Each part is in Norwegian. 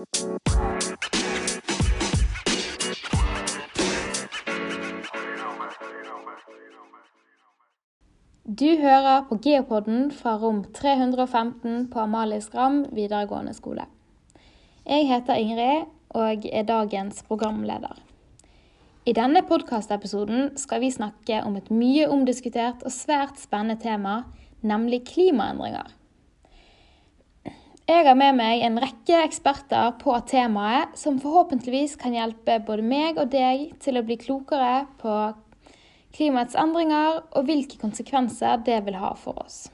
Du hører på Geopodden fra rom 315 på Amalie Skram videregående skole. Jeg heter Ingrid og er dagens programleder. I denne podkastepisoden skal vi snakke om et mye omdiskutert og svært spennende tema, nemlig klimaendringer. Jeg har med meg en rekke eksperter på temaet, som forhåpentligvis kan hjelpe både meg og deg til å bli klokere på klimaets endringer og hvilke konsekvenser det vil ha for oss.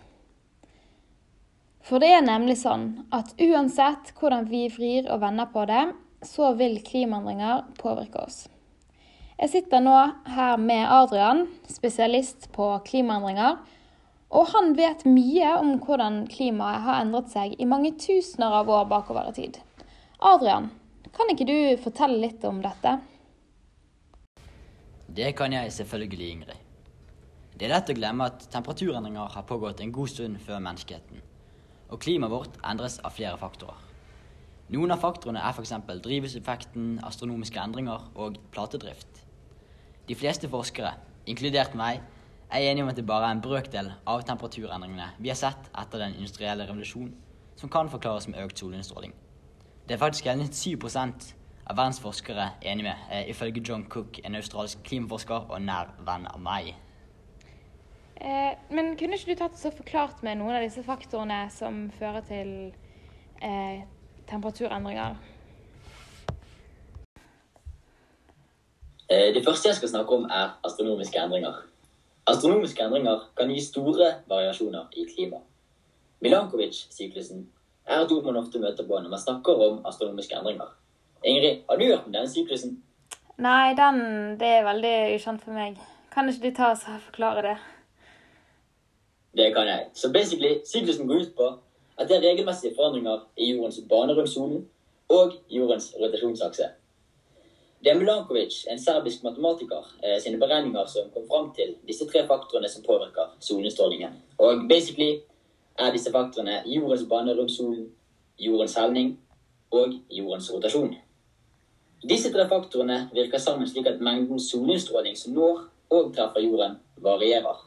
For det er nemlig sånn at uansett hvordan vi vrir og vender på det, så vil klimaendringer påvirke oss. Jeg sitter nå her med Adrian, spesialist på klimaendringer. Og han vet mye om hvordan klimaet har endret seg i mange tusener av år bakover i tid. Adrian, kan ikke du fortelle litt om dette? Det kan jeg selvfølgelig, Ingrid. Det er lett å glemme at temperaturendringer har pågått en god stund før menneskeheten. Og klimaet vårt endres av flere faktorer. Noen av faktorene er f.eks. drivhuseffekten, astronomiske endringer og platedrift. De fleste forskere, inkludert meg, er enige om at det bare er en brøkdel av temperaturendringene vi har sett etter den industrielle revolusjonen, som kan forklares med økt solinnstråling. Det er faktisk hele 7 av verdens forskere enig med, eh, ifølge John Cook, en australsk klimaforsker og nær venn av meg. Eh, men kunne ikke du tatt så forklart med noen av disse faktorene som fører til eh, temperaturendringer? Eh, det første jeg skal snakke om, er astronomiske endringer. Astronomiske endringer kan gi store variasjoner i klima. Milankovic-syklusen er et ord man ofte møter på når man snakker om astronomiske endringer. Ingrid, har du hørt om denne syklusen? Nei, den, det er veldig ukjent for meg. Kan ikke du ta oss og forklare det? Det kan jeg. Så basically, syklusen går ut på at det er regelmessige forandringer i jordens bane rundt solen og jordens rotasjonsakse. Det er Milankovic, en serbisk matematiker, eh, sine beregninger som kom fram til disse tre faktorene som påvirker solinnstrålingen. Og basically er disse faktorene jordens bane rundt solen, jordens helning og jordens rotasjon. Disse tre faktorene virker sammen slik at mengden solinnstråling som når og treffer jorden, varierer.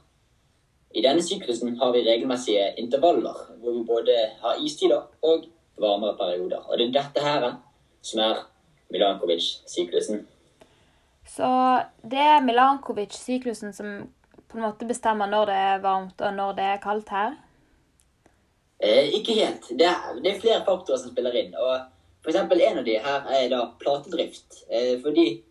I denne syklusen har vi regelmessige intervaller, hvor vi både har istider og varmere perioder. Og det er dette her som er Milankovic-syklusen. Så det er Milankovic-syklusen som på en måte bestemmer når det er varmt og når det er kaldt her? Eh, ikke helt. Det er, det er flere faktorer som spiller inn. og for eksempel, En av de her er da platedrift. Eh, fordi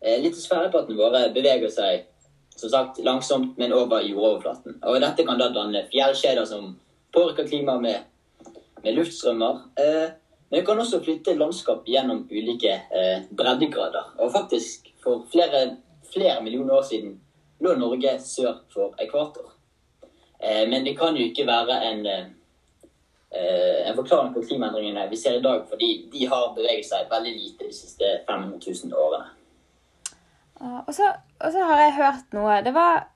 eh, litosfæreplatene våre beveger seg som sagt langsomt, men over jordoverflaten. Og Dette kan da danne fjellkjeder som påvirker klimaet med, med luftstrømmer. Eh, men vi kan også flytte landskap gjennom ulike eh, breddegrader. Og faktisk, for flere, flere, millioner år siden lå Norge sør for ekvator. Eh, men det kan jo ikke være en eh, Eh, en forklaring på klimaendringene vi ser i dag, fordi de har beveget seg veldig lite de siste 500 000 årene. Og så, og så har jeg hørt noe. Det var,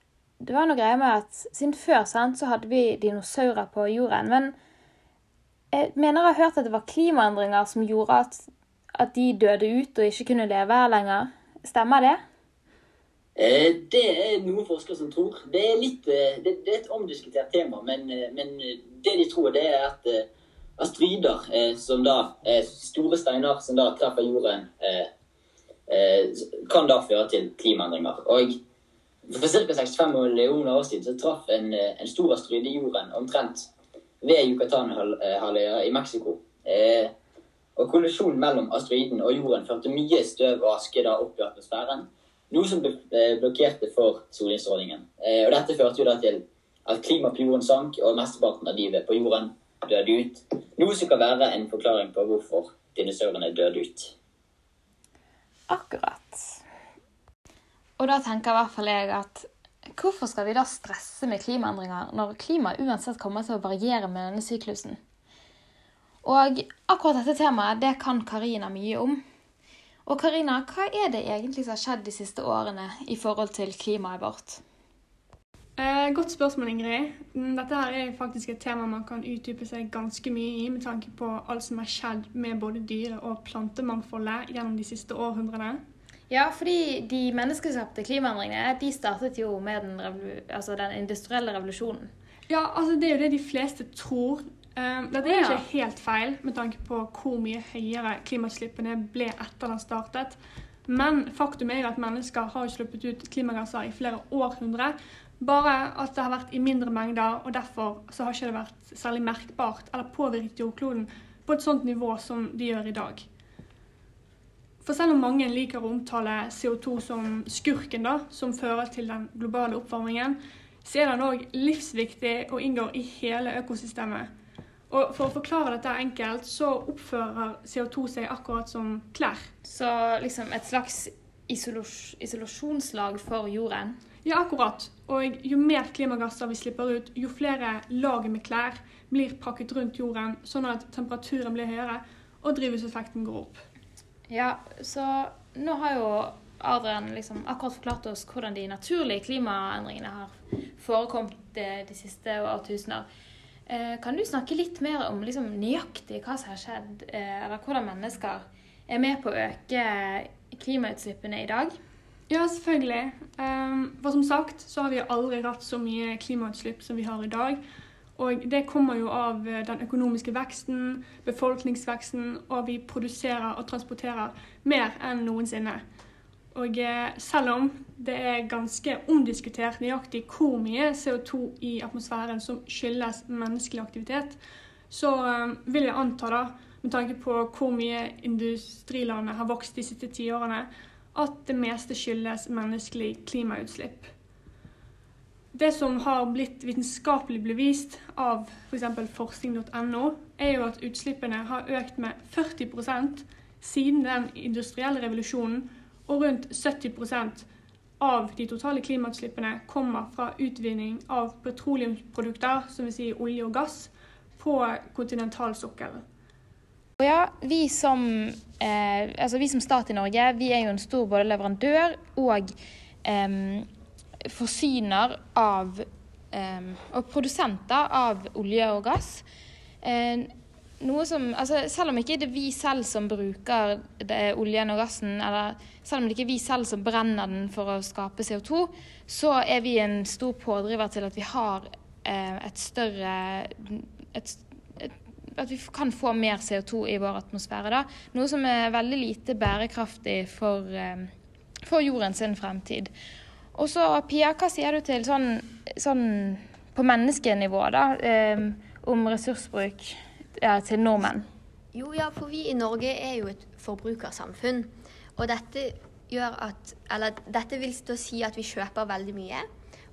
det var noe greier med at siden før sant, så hadde vi dinosaurer på jorden. Men jeg mener jeg har hørt at det var klimaendringer som gjorde at, at de døde ut og ikke kunne leve her lenger. Stemmer det? Eh, det er noen forskere som tror. Det er, litt, eh, det, er et omdiskutert tema, men, eh, men, det de tror, det er at astrider, som da store steiner som da treffer jorden, kan da føre til klimaendringer. Og for ca. 65 millioner år siden så traff en, en stor asteroide jorden omtrent ved Yucatan-halvøya i Mexico. Og kollisjonen mellom asteroiden og jorden førte mye støv og aske da opp i atmosfæren. Noe som eh, blokkerte for solinnstrålingen. Eh, og dette førte jo da til at klimaet på jorden sank, og mesteparten av livet på jorden døde ut. Noe som kan være en forklaring på hvorfor dinosaurene døde ut. Akkurat. Og da tenker i hvert fall jeg at hvorfor skal vi da stresse med klimaendringer når klimaet uansett kommer til å variere med denne syklusen? Og akkurat dette temaet det kan Karina mye om. Og Karina, hva er det egentlig som har skjedd de siste årene i forhold til klimaet vårt? Eh, godt spørsmål, Ingrid. Mm, Dette her er faktisk et tema man kan utdype seg ganske mye i, med tanke på alt som har skjedd med både dyre- og plantemangfoldet gjennom de siste århundrene. Ja, fordi de menneskeskapte klimaendringene de startet jo med den, altså den industrielle revolusjonen. Ja, altså det er jo det de fleste tror. Um, Dette er Ja. ikke helt feil med tanke på hvor mye høyere klimautslippene ble etter den startet. Men faktum er jo at mennesker har sluppet ut klimagasser i flere århundre. Bare at det har vært i mindre mengder, og derfor så har ikke det vært særlig merkbart eller påvirket jordkloden på et sånt nivå som de gjør i dag. For selv om mange liker å omtale CO2 som skurken da, som fører til den globale oppvarmingen, så er den òg livsviktig og inngår i hele økosystemet. Og For å forklare dette enkelt, så oppfører CO2 seg akkurat som klær. Så liksom et slags isolas isolasjonslag for jorden. Ja, akkurat. Og jo mer klimagasser vi slipper ut, jo flere lag med klær blir pakket rundt jorden, sånn at temperaturen blir høyere og drivhuseffekten går opp. Ja, så nå har jo Adrian liksom akkurat forklart oss hvordan de naturlige klimaendringene har forekommet de, de siste årtusener. Eh, kan du snakke litt mer om liksom, nøyaktig hva som har skjedd, eh, eller hvordan mennesker er med på å øke klimautslippene i dag? Ja, selvfølgelig. For som sagt så har vi aldri hatt så mye klimautslipp som vi har i dag. Og det kommer jo av eh, den økonomiske veksten, befolkningsveksten, og vi produserer og transporterer mer enn noensinne. Og eh, selv om det er ganske omdiskutert nøyaktig hvor mye CO2 i atmosfæren som skyldes menneskelig aktivitet, så eh, vil jeg anta, da, med tanke på hvor mye industrilandet har vokst de siste tiårene, at det meste skyldes menneskelig klimautslipp. Det som har blitt vitenskapelig bevist av f.eks. For forskning.no, er jo at utslippene har økt med 40 siden den industrielle revolusjonen, og rundt 70% av de totale klimautslippene kommer fra utvinning av petroleumsprodukter, som vil si olje og gass, på kontinentalsokkelen. Ja, vi som, eh, altså vi som stat i Norge, vi er jo en stor både leverandør og em, forsyner av em, og produsenter av olje og gass. Eh, noe som, altså selv om ikke det er vi selv som bruker oljen og gassen, eller selv om det ikke er vi selv som brenner den for å skape CO2, så er vi en stor pådriver til at vi har eh, et større et, At vi kan få mer CO2 i vår atmosfære. da. Noe som er veldig lite bærekraftig for, eh, for jorden sin fremtid. Og så, Pia, hva sier du til sånn, sånn på menneskenivå, da, um, om ressursbruk ja, til nordmenn? Jo, ja, for vi i Norge er jo et forbrukersamfunn. Og dette gjør at Eller dette vil da si at vi kjøper veldig mye.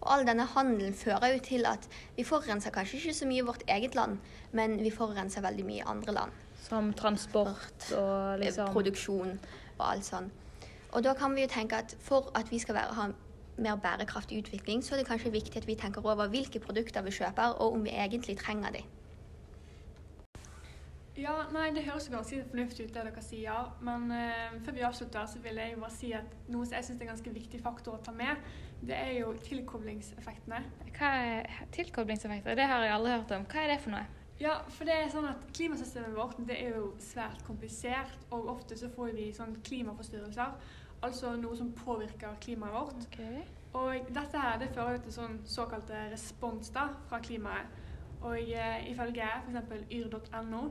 Og all denne handelen fører jo til at vi forurenser kanskje ikke så mye i vårt eget land, men vi forurenser veldig mye i andre land. Som transport og Eh, liksom Produksjon og alt sånn. Og da kan vi jo tenke at for at vi skal være, ha mer bærekraftig utvikling, så er det kanskje viktig at vi tenker over hvilke produkter vi kjøper, og om vi egentlig trenger dem. Ja, nei, Det høres jo ganske fornuftig ut, det dere sier. Men eh, før vi avslutter, så vil jeg jo bare si at noe som jeg syns er en ganske viktig faktor å ta med, det er jo tilkoblingseffektene. Hva er tilkoblingseffekter? Det har jeg aldri hørt om. Hva er det for noe? Ja, for det er sånn at Klimasystemet vårt det er jo svært komplisert, og ofte så får vi sånn klimaforstyrrelser. Altså noe som påvirker klimaet vårt. Og dette her det fører til sånn såkalte respons da, fra klimaet. Og eh, ifølge f.eks. yr.no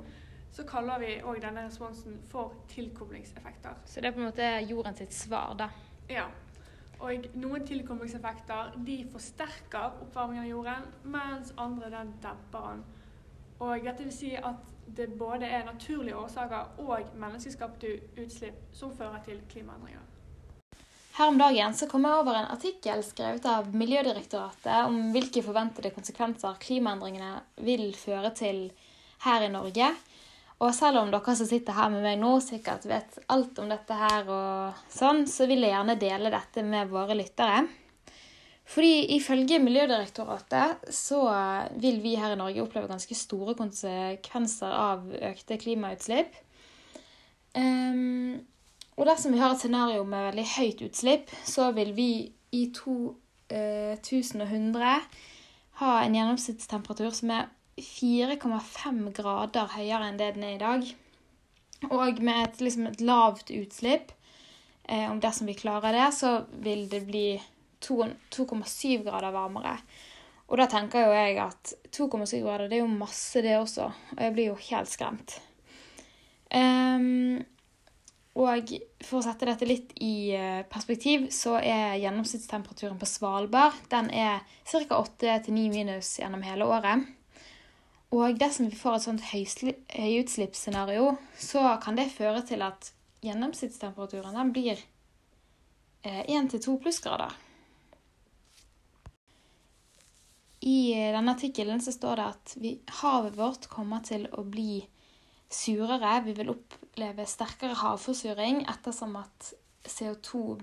så kaller vi òg denne responsen for tilkoblingseffekter. Så det er på en måte jorden sitt svar, da. Ja. Og noen tilkoblingseffekter de forsterker oppvarmingen av jorden, mens andre den demper den. Og dette vil si at det både er naturlige årsaker og menneskeskapte utslipp som fører til klimaendringer. Her om dagen så kom jeg over en artikkel skrevet av Miljødirektoratet om hvilke forventede konsekvenser klimaendringene vil føre til her i Norge. Og selv om dere som sitter her med meg nå sikkert vet alt om dette her og sånn, så vil jeg gjerne dele dette med våre lyttere. Fordi ifølge Miljødirektoratet så vil vi her i Norge oppleve ganske store konsekvenser av økte klimautslipp. Ehm, og dersom vi har et scenario med veldig høyt utslipp, så vil vi i to eh, 1100 ha en gjennomsnittstemperatur som er 4,5 grader høyere enn det den er i dag. Og med et, liksom et lavt utslipp, eh, om dersom vi klarer det, så vil det bli 2,7 grader varmere. Og da tenker jo jeg at 2,7 grader det er jo masse, det også. Og jeg blir jo helt skremt. Um, og for å sette dette litt i eh, perspektiv, så er gjennomsnittstemperaturen på Svalbard den er ca. 8-9 minus gjennom hele året. Og dersom vi får et sånt høyutslippsscenario, så kan det føre til at gjennomsnittstemperaturen den blir 1-2 eh, plussgrader. I eh, denne artikkelen står det at vi, havet vårt kommer til å bli surere. Vi vil oppleve sterkere havforsuring ettersom at CO2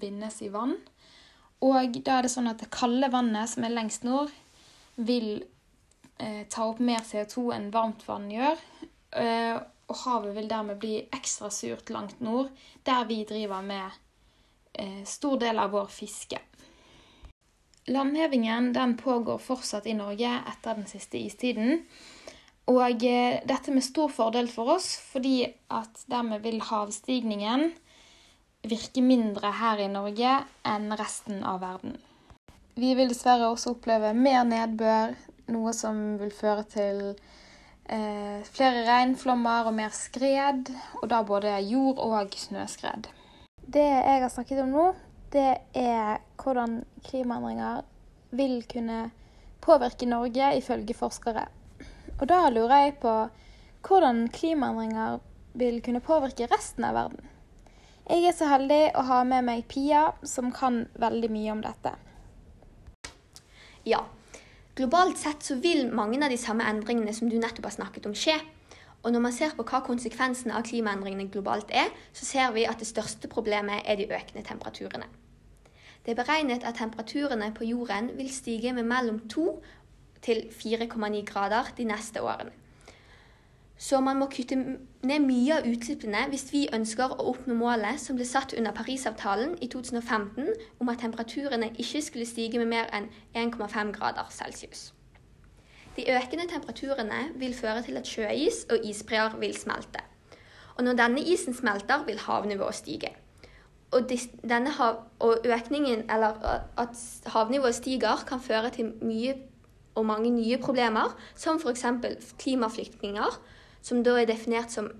bindes i vann. Og da er det sånn at det kalde vannet som er lengst nord, vil eh, ta opp mer CO2 enn varmt vann gjør. Eh, og havet vil dermed bli ekstra surt langt nord, der vi driver med eh, stor del av vår fiske. Landhevingen den pågår fortsatt i Norge etter den siste istiden. Og eh, dette med stor fordel for oss, fordi at dermed vil havstigningen virke mindre her i Norge enn resten av verden. Vi vil dessverre også oppleve mer nedbør, noe som vil føre til eh, flere regnflommer og mer skred, og da både jord- og snøskred. Det jeg har snakket om nå, det er hvordan klimaendringer vil kunne påvirke Norge, ifølge forskere. Og da lurer jeg på hvordan klimaendringer vil kunne påvirke resten av verden. Jeg er så heldig å ha med meg Pia, som kan veldig mye om dette. Ja. Globalt sett så vil mange av de samme endringene som du nettopp har snakket om, skje. Og når man ser på hva konsekvensene av klimaendringene globalt er, så ser vi at det største problemet er de økende temperaturene. Det er beregnet at temperaturene på jorden vil stige med mellom 2 til 4,9 grader de neste årene. Så man må kutte ned mye av utslippene hvis vi ønsker å oppnå målet som ble satt under Parisavtalen i 2015 om at temperaturene ikke skulle stige med mer enn 1,5 grader celsius. De økende temperaturene vil føre til at sjøis og isbreer vil smelte. Og når denne isen smelter, vil havnivået stige og, hav, og økningen, eller at havnivået stiger, kan føre til mye og mange nye problemer, som f.eks. klimaflyktninger, som da er definert som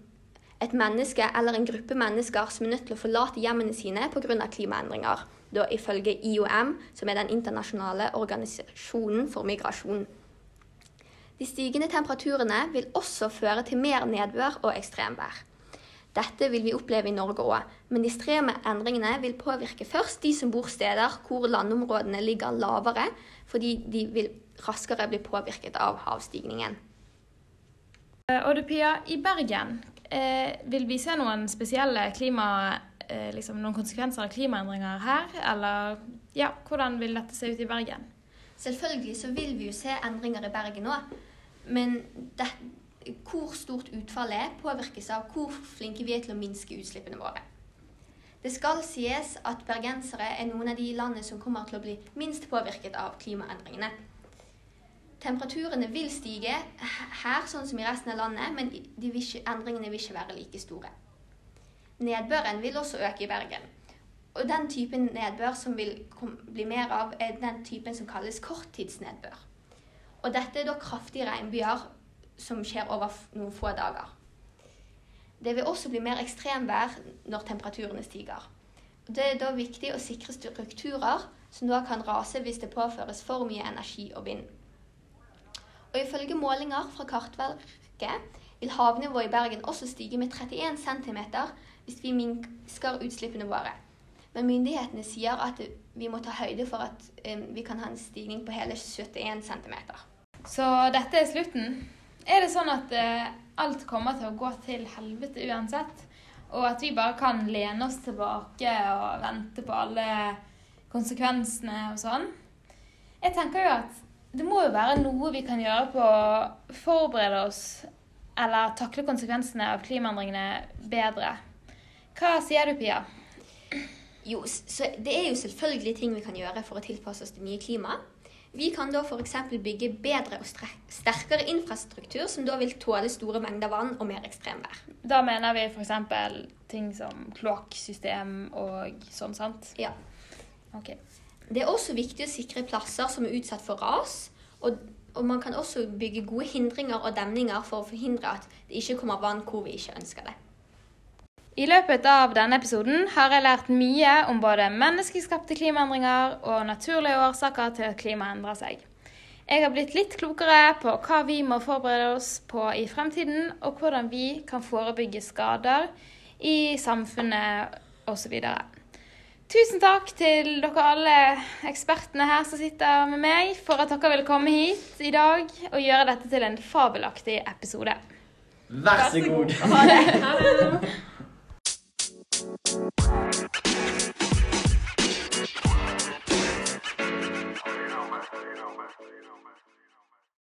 et menneske eller en gruppe mennesker som er nødt til å forlate hjemmene sine pga. klimaendringer, da ifølge IOM, som er den internasjonale organisasjonen for migrasjon. De stigende temperaturene vil også føre til mer nedbør og ekstremvær. Dette vil vi oppleve i Norge òg, men de ekstreme endringene vil påvirke først de som bor steder hvor landområdene ligger lavere, fordi de vil raskere bli påvirket av havstigningen. Eh, og du Pia, i Bergen, eh, vil vi se noen spesielle klima, eh, liksom noen konsekvenser av klimaendringer her? Eller ja, hvordan vil dette se ut i Bergen? Selvfølgelig så vil vi jo se endringer i Bergen òg. Men det, hvor stort utfallet er, påvirkes av hvor flinke vi er til å minske utslippene våre. Det skal sies at bergensere er noen av de landene som kommer til å bli minst påvirket av klimaendringene. Temperaturene vil stige her, sånn som i resten av landet, men vil ikke, endringene vil ikke være like store. Nedbøren vil også øke i Bergen. Og den typen nedbør som vil bli mer av, er den typen som kalles korttidsnedbør. Og dette er da kraftige regnbyger som skjer over noen få dager. Det vil også bli mer ekstremvær når temperaturene stiger. Det er da viktig å sikre strukturer som da kan rase hvis det påføres for mye energi og vind. Og Ifølge målinger fra Kartverket vil havnivået i Bergen også stige med 31 cm hvis vi minsker utslippene våre. Men myndighetene sier at vi må ta høyde for at um, vi kan ha en stigning på hele 71 cm. Så dette er slutten? Er det sånn at eh, alt kommer til å gå til helvete uansett? Og at vi bare kan lene oss tilbake og vente på alle konsekvensene og sånn? Jeg tenker jo at det må jo være noe vi kan gjøre på å forberede oss eller takle konsekvensene av klimaendringene bedre. Hva sier du, Pia? Jo, så det er jo selvfølgelig ting vi kan gjøre for å tilpasse oss det nye klimaet. Vi kan da f.eks. bygge bedre og sterkere infrastruktur som da vil tåle store mengder vann og mer ekstremvær. Da mener vi f.eks. ting som kloakksystem og sånn, sant? Ja. Ok. Det er også viktig å sikre plasser som er utsatt for ras. Og, og man kan også bygge gode hindringer og demninger for å forhindre at det ikke kommer vann hvor vi ikke ønsker det. I løpet av denne episoden har jeg lært mye om både menneskeskapte klimaendringer og naturlige årsaker til at klimaet endrer seg. Jeg har blitt litt klokere på hva vi må forberede oss på i fremtiden, og hvordan vi kan forebygge skader i samfunnet osv. Tusen takk til dere alle ekspertene her som sitter med meg, for at dere ville komme hit i dag og gjøre dette til en fabelaktig episode. Vær så god! Ha det!